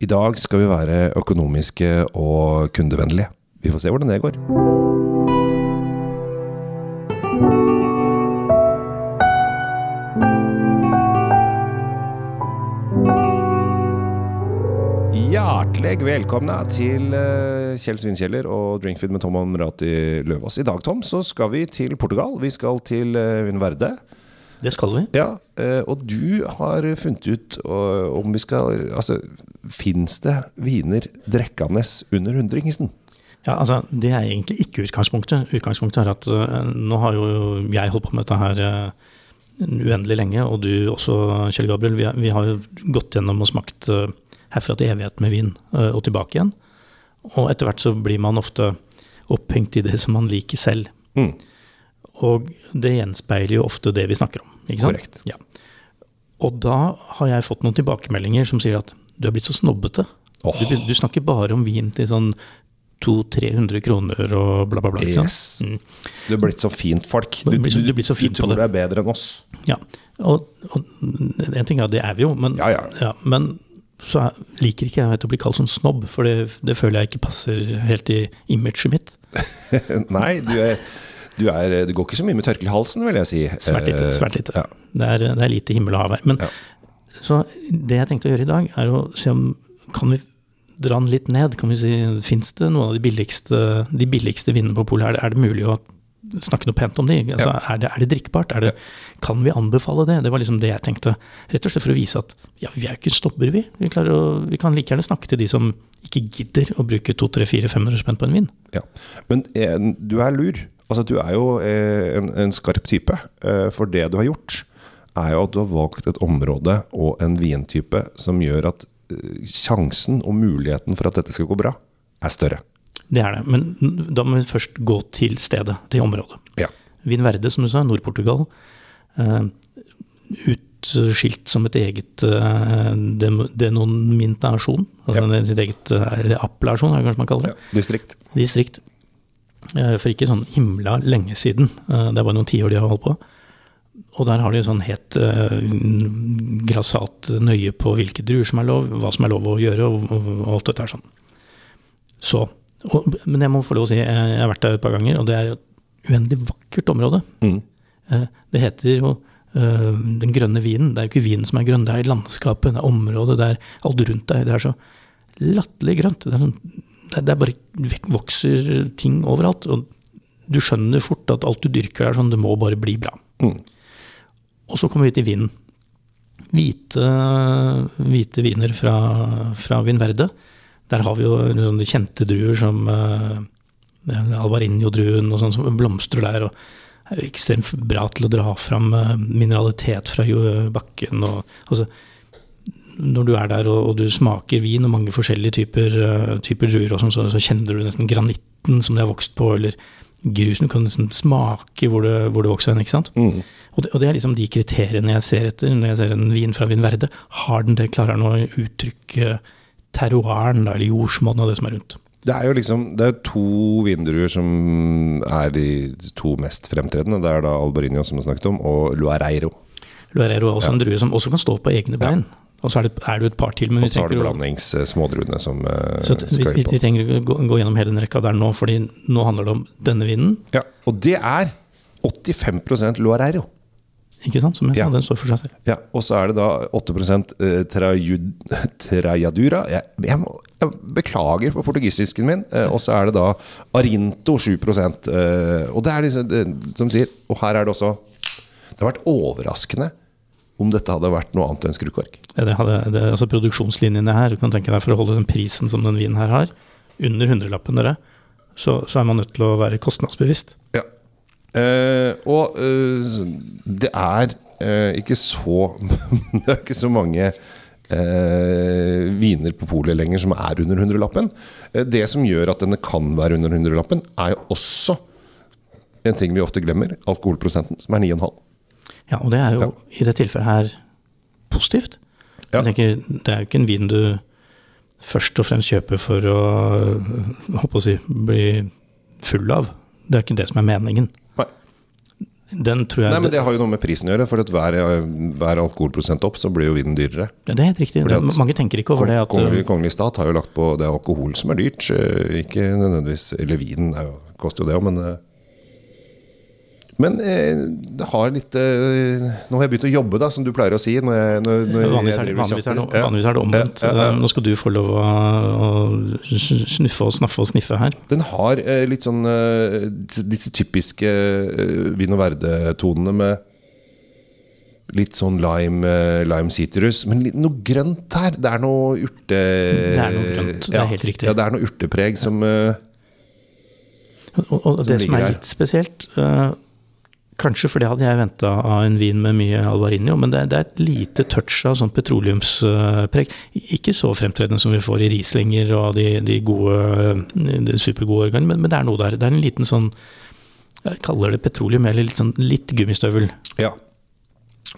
I dag skal vi være økonomiske og kundevennlige. Vi får se hvordan det går. Hjertelig velkomne til eh, Kjell Svinkjeller og Drinkfeed med Tom Amrati Løvaas. I dag, Tom, så skal vi til Portugal. Vi skal til uh, Vinverde. Det skal vi. Ja, eh, og du har funnet ut eh, om vi skal Altså, fins det viner drikkende under hundringsen? Ja, altså, Det er egentlig ikke utgangspunktet. Utgangspunktet er at uh, nå har jo jeg holdt på med dette her uendelig lenge, og du også, Kjell Gabriel. Vi, vi har jo gått gjennom og smakt herfra til evighet med vin, og tilbake igjen. Og etter hvert så blir man ofte opphengt i det som man liker selv. Mm. Og det gjenspeiler jo ofte det vi snakker om. ikke sant? Korrekt. Ja. Og da har jeg fått noen tilbakemeldinger som sier at du er blitt så snobbete. Oh. Du, du snakker bare om vin til sånn 200-300 kroner og bla, bla, bla. Yes. Mm. Du er blitt så fint folk. Du du, du, du blir så fint du tror det. du er bedre enn oss. Ja. Og, og en ting er at det er vi jo, men, Ja, ja. men så er, liker ikke jeg å bli kalt sånn snobb, for det, det føler jeg ikke passer helt i imaget mitt. Nei, du er, du er Du går ikke så mye med tørkle i halsen, vil jeg si. Svært lite. Eh, Svært lite. Ja. Det, er, det er lite himmel og hav her. Men, Ja. Så det jeg tenkte å gjøre i dag, er å se om Kan vi dra den litt ned? Kan vi si, Fins det noen av de billigste, de billigste vinene på polet? Er, er det mulig å snakke noe pent om de? Altså, er, det, er det drikkbart? Er det, Kan vi anbefale det? Det var liksom det jeg tenkte. Rett og slett for å vise at ja, vi er ikke stopper, vi. Vi, å, vi kan like gjerne snakke til de som ikke gidder å bruke 200-400-500 spenn på en vin. Ja. Men eh, du er lur. Altså, du er jo eh, en, en skarp type. Eh, for det du har gjort, er jo at du har valgt et område og en vintype som gjør at eh, sjansen og muligheten for at dette skal gå bra, er større. Det er det. Men da må vi først gå til stedet, til området. Ja. Vinverde, som du sa, Nord-Portugal. Utskilt som et eget denominasjon. Altså Ja. et eget appellasjon, er det kanskje man kaller det. Distrikt. Distrikt. Eh, for ikke sånn himla lenge siden. Eh, det er bare noen tiår de har holdt på. Og der har de sånn helt uh, grassat nøye på hvilke druer som er lov, hva som er lov å gjøre, og, og, og alt dette er sånn. Så, og, men jeg må få lov å si, jeg, jeg har vært der et par ganger, og det er et uendelig vakkert område. Mm. Uh, Det heter jo uh, den grønne vinen. Det er jo ikke vinen som er grønn, det er landskapet, det er området, det er alt rundt deg. Det er så latterlig grønt. Det er, sånn, det det bare vokser ting overalt. Og du skjønner fort at alt du dyrker er sånn, det må bare bli bra. Mm. Og så kommer vi til vinen. Hvite, hvite viner fra, fra Vinverde. Der har vi jo sånne kjente druer som uh, Alvarinho-druen og sånn som blomstrer der. og er jo ekstremt bra til å dra fram eh, mineralitet fra bakken. Og, altså, når du er der og, og du smaker vin og mange forskjellige typer, uh, typer druer, sånn, så, så kjenner du nesten granitten som det har vokst på, eller grusen. Du kan nesten smake hvor det, hvor det vokser hen. ikke sant? Mm. Og det, og det er liksom de kriteriene jeg ser etter når jeg ser en vin fra Vinverde. Har den det, klarer den å uttrykke terroiren, eller jordsmonnet og det som er rundt? Det er jo liksom Det er to vindruer som er de to mest fremtredende. Det er da Albarinho, som vi snakket om, og Luareiro. Luareiro er også en drue som også kan stå på egne bein. Og så er det, er det et par til, men Og vi så har du blandingssmådruene å- blandings eh, som eh, så skal vi, på. vi trenger ikke gå, gå gjennom hele den rekka der nå, fordi nå handler det om denne vinen. Ja, og det er 85% Luareiro. Ikke sant? Som jeg Ja. sa, den står for seg selv. Ja, og så er det da 8 eh, trajud, Trajadura. Jeg, jeg, må- jeg beklager på portugisisken min. Og så er det da Arinto 7 eh, Og det er liksom, det, som sier Og her er det også Det har vært overraskende om dette hadde vært noe annet enn skrukork. Ja, Det hadde, det, altså produksjonslinjene her, du kan tenke deg for å holde den prisen som den vinen her har, under hundrelappen dere, så, så er man nødt til å være kostnadsbevisst. Ja. Eh, og eh, det er eh, ikke så Det er ikke så mange eh, viner på polet lenger som er under hundrelappen. Eh, det som gjør at denne kan være under hundrelappen, er jo også en ting vi ofte glemmer. Alkoholprosenten, som er 9,5. Ja, og det er jo i det tilfellet her positivt. Ja. Jeg tenker, Det er jo ikke en vin du først og fremst kjøper for å å si, bli full av. Det er ikke det som er meningen. Nei. Den tror jeg Nei, men Det har jo noe med prisen å gjøre. For at hver, hver alkoholprosent opp, så blir jo vinen dyrere. ja, Det er helt riktig. At Mange tenker ikke over det. at Kongelig, kongelig stat har jo lagt på Det er alkohol som er dyrt, eh, ikke nødvendigvis Eller vinen er koster jo det òg, men eh, Men jeg det har litt eh, Nå har jeg begynt å jobbe, da, som du pleier å si. Når jeg, når, når Vanligvis er, det, vanligvis, er det, vanligvis er det omvendt. Ja, ja, ja. Nå skal du få lov å, å snuffe og snaffe og sniffe her. Den har eh, litt sånn eh, disse- typiske eh, vin og verde-tonene med litt sånn lime, eh, lime citrus, men litt, noe grønt her. Det er noe urte... Det er noe grønt, det er helt riktig. Ja, det er noe urtepreg som eh, Og, og det som er her. litt spesielt eh, Kanskje for det hadde jeg venta av en vin med mye alvarinio, men det, det er et lite touch av sånn petroleumspreg. Ikke så fremtredende som vi får i Rieslinger og de, de gode, de supergode årgangene, men, men det er noe der. Det er en liten sånn Jeg kaller det petroleum, eller litt, sånn, litt gummistøvel. Ja.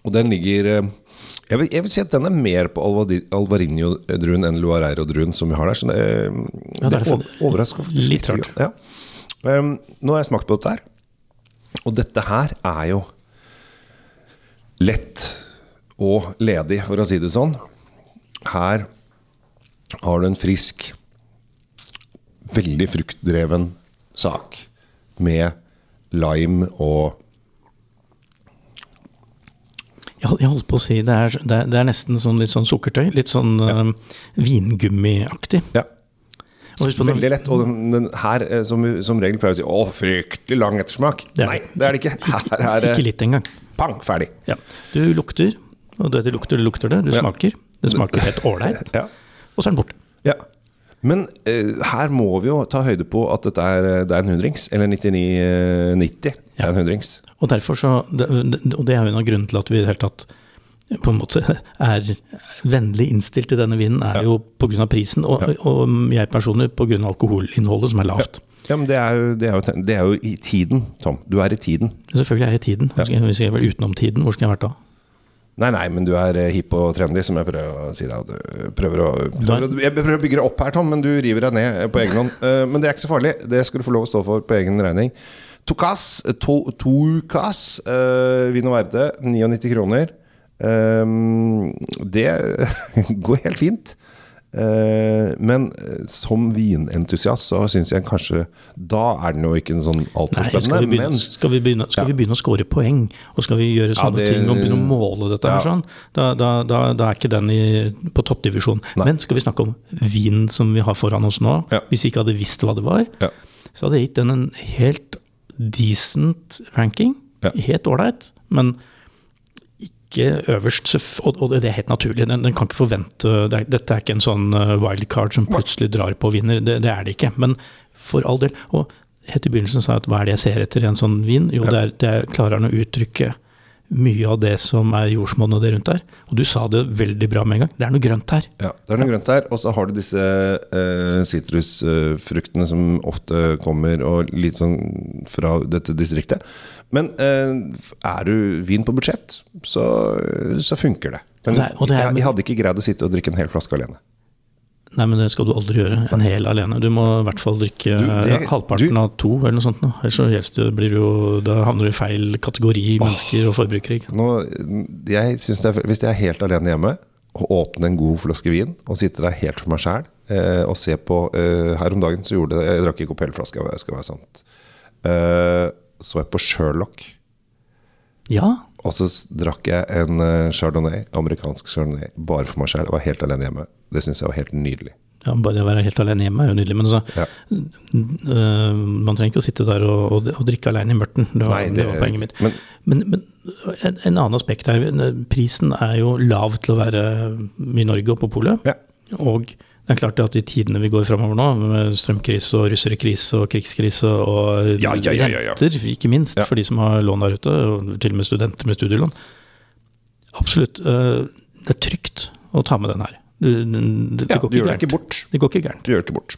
Og den ligger eh, jeg vil, jeg vil si at den er mer på Alvarinho-druen enn Luareiro-druen som vi har der. Så det, Ja, det det overrasker faktisk litt litt. rart. Ja. Um, nå har jeg smakt på dette her, og dette her er jo lett og ledig, for å si det sånn. Her har du en frisk, veldig fruktdreven sak med lime og Jeg, hol- holdt på å si det er, det er, nesten sånn litt sånn sukkertøy. Litt sånn eh, vingummiaktig. Ja. Og husk på når- Veldig lett. Og den, her, eh, som som regel pleier å si, å, fryktelig lang ettersmak. Det Nei, det. det er det ikke. Her er Ikke litt engang. pang, ferdig. Ja. Du lukter, og det du lukter, det lukter det. Du Ja. smaker. Det smaker helt ålreit, Ja. og så er den borte. ja. Men eh, her må vi jo ta høyde på at dette er, eh, det er en hundrings. Eller 99,90. Det Ja. er en hundrings. Og derfor så, det, det- og det er jo en av grunnene til at vi i det hele tatt på en måte er vennlig innstilt til denne vinen, er Ja. jo pga. prisen, og, og jeg personlig pga. alkoholinnholdet, som er lavt. Ja, men det er, jo, det, er jo, det er jo i tiden, Tom. Du er i tiden. Selvfølgelig er jeg i tiden. Jeg, hvis jeg var utenom tiden, hvor skal jeg vært da? Nei, nei, men du er eh, hipp og trendy, som jeg prøver å si deg. Du prøver å, prøver jeg prøver å bygge deg opp her, Tom, men du river deg ned eh, på egen hånd. Eh, Men det er ikke så farlig. Det skal du få lov å stå for på egen regning. Tokas, to, Tokas uh, vin verde, 99 kroner. Um, det går helt fint. Eh, men eh, som vinentusiast så syns jeg kanskje Da er den jo ikke en sånn altfor spennende. skal vi begynne, men skal vi begynne, skal vi begynne å score poeng, og skal vi gjøre sånne det- ting og begynne å måle dette her sånn, da, da, da, da er ikke den i, på toppdivisjon. Nei. Men skal vi snakke om vinen som vi har foran oss nå, Ja. hvis vi ikke hadde visst hva det var, ja. så hadde jeg gitt den en helt decent ranking. Ja. Helt ålreit, men ikke øverst. Og, det er helt naturlig. Den, den kan ikke forvente det er, Dette er ikke en sånn eh, wildcard som plutselig drar på og vinner. Det, det er det ikke. Men for all del. Og helt i begynnelsen sa jeg at hva er det jeg ser etter i en sånn vin? Jo, det er, det er klarer han å uttrykke mye av det som er jordsmonn og det rundt der. Og du sa det veldig bra med en gang. Det er noe grønt her. Ja, det er noe grønt her. Og så har du disse eh, sitrusfruktene som ofte kommer og litt sånn fra dette distriktet. Men eh, er du vin på budsjett, så, så funker det. Men det er- det er- jeg, jeg hadde ikke greid å sitte og drikke en hel flaske alene. Nei, men det skal du aldri gjøre. En hel alene. Du må i hvert fall drikke Du, det- eh, halvparten du- av to, eller noe sånt. nå. Ellers så helst det blir du jo Da havner du i feil kategori mennesker og forbrukere. Nå, jeg synes det er, hvis jeg er helt alene hjemme, og åpner en god flaske vin, og sitter der helt for meg sjæl, eh, og ser på eh, Her om dagen så gjorde det Jeg drakk ikke opp hele flaska, det skal være sant. Eh, så jeg på Sherlock. Ja, Og så drakk jeg en eh, chardonnay, amerikansk chardonnay, bare for meg. Jeg var helt alene hjemme. Det syns jeg var helt nydelig. ja, bare å være helt alene hjemme er jo nydelig. Men altså, Ja. uh, man trenger ikke å sitte der og, og, og drikke alene i mørten. Det var, Nei, det, var poenget mitt. Men Men, men en, en annen aspekt her. Prisen er jo lav til å være i Norge og på polet. ja. Og det er klart at i tidene vi går framover nå, med strømkrise og russerkrise og krigskrise og Ja, ja, ja, renter, ikke minst, for de som har lån der ute, og til og med studenter med studielån. Absolutt. øh, Det er trygt å ta med den her. Det, det, det, går ikke gjør ikke bort. Det går ikke gærent. Du gjør det ikke bort.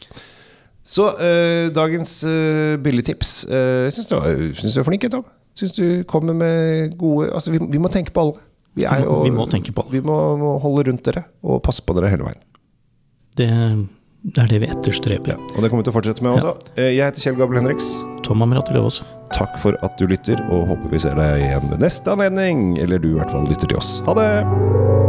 Så eh, dagens uh, billigtips uh, Syns du, var- syns du er flink, Tom. Syns du kommer med gode Altså, vi, vi må tenke på alle. Vi, jo, vi må tenke på alle. Vi må, må holde rundt dere og passe på dere hele veien. Det, det er det vi etterstreber. Og det kommer vi til å fortsette med også. Ja. Jeg heter Kjell Gabel Henriks. Tom Amirato Løvaas. Takk for at du lytter, og håper vi ser deg igjen ved neste anledning. Eller du i hvert fall lytter til oss. Ha det!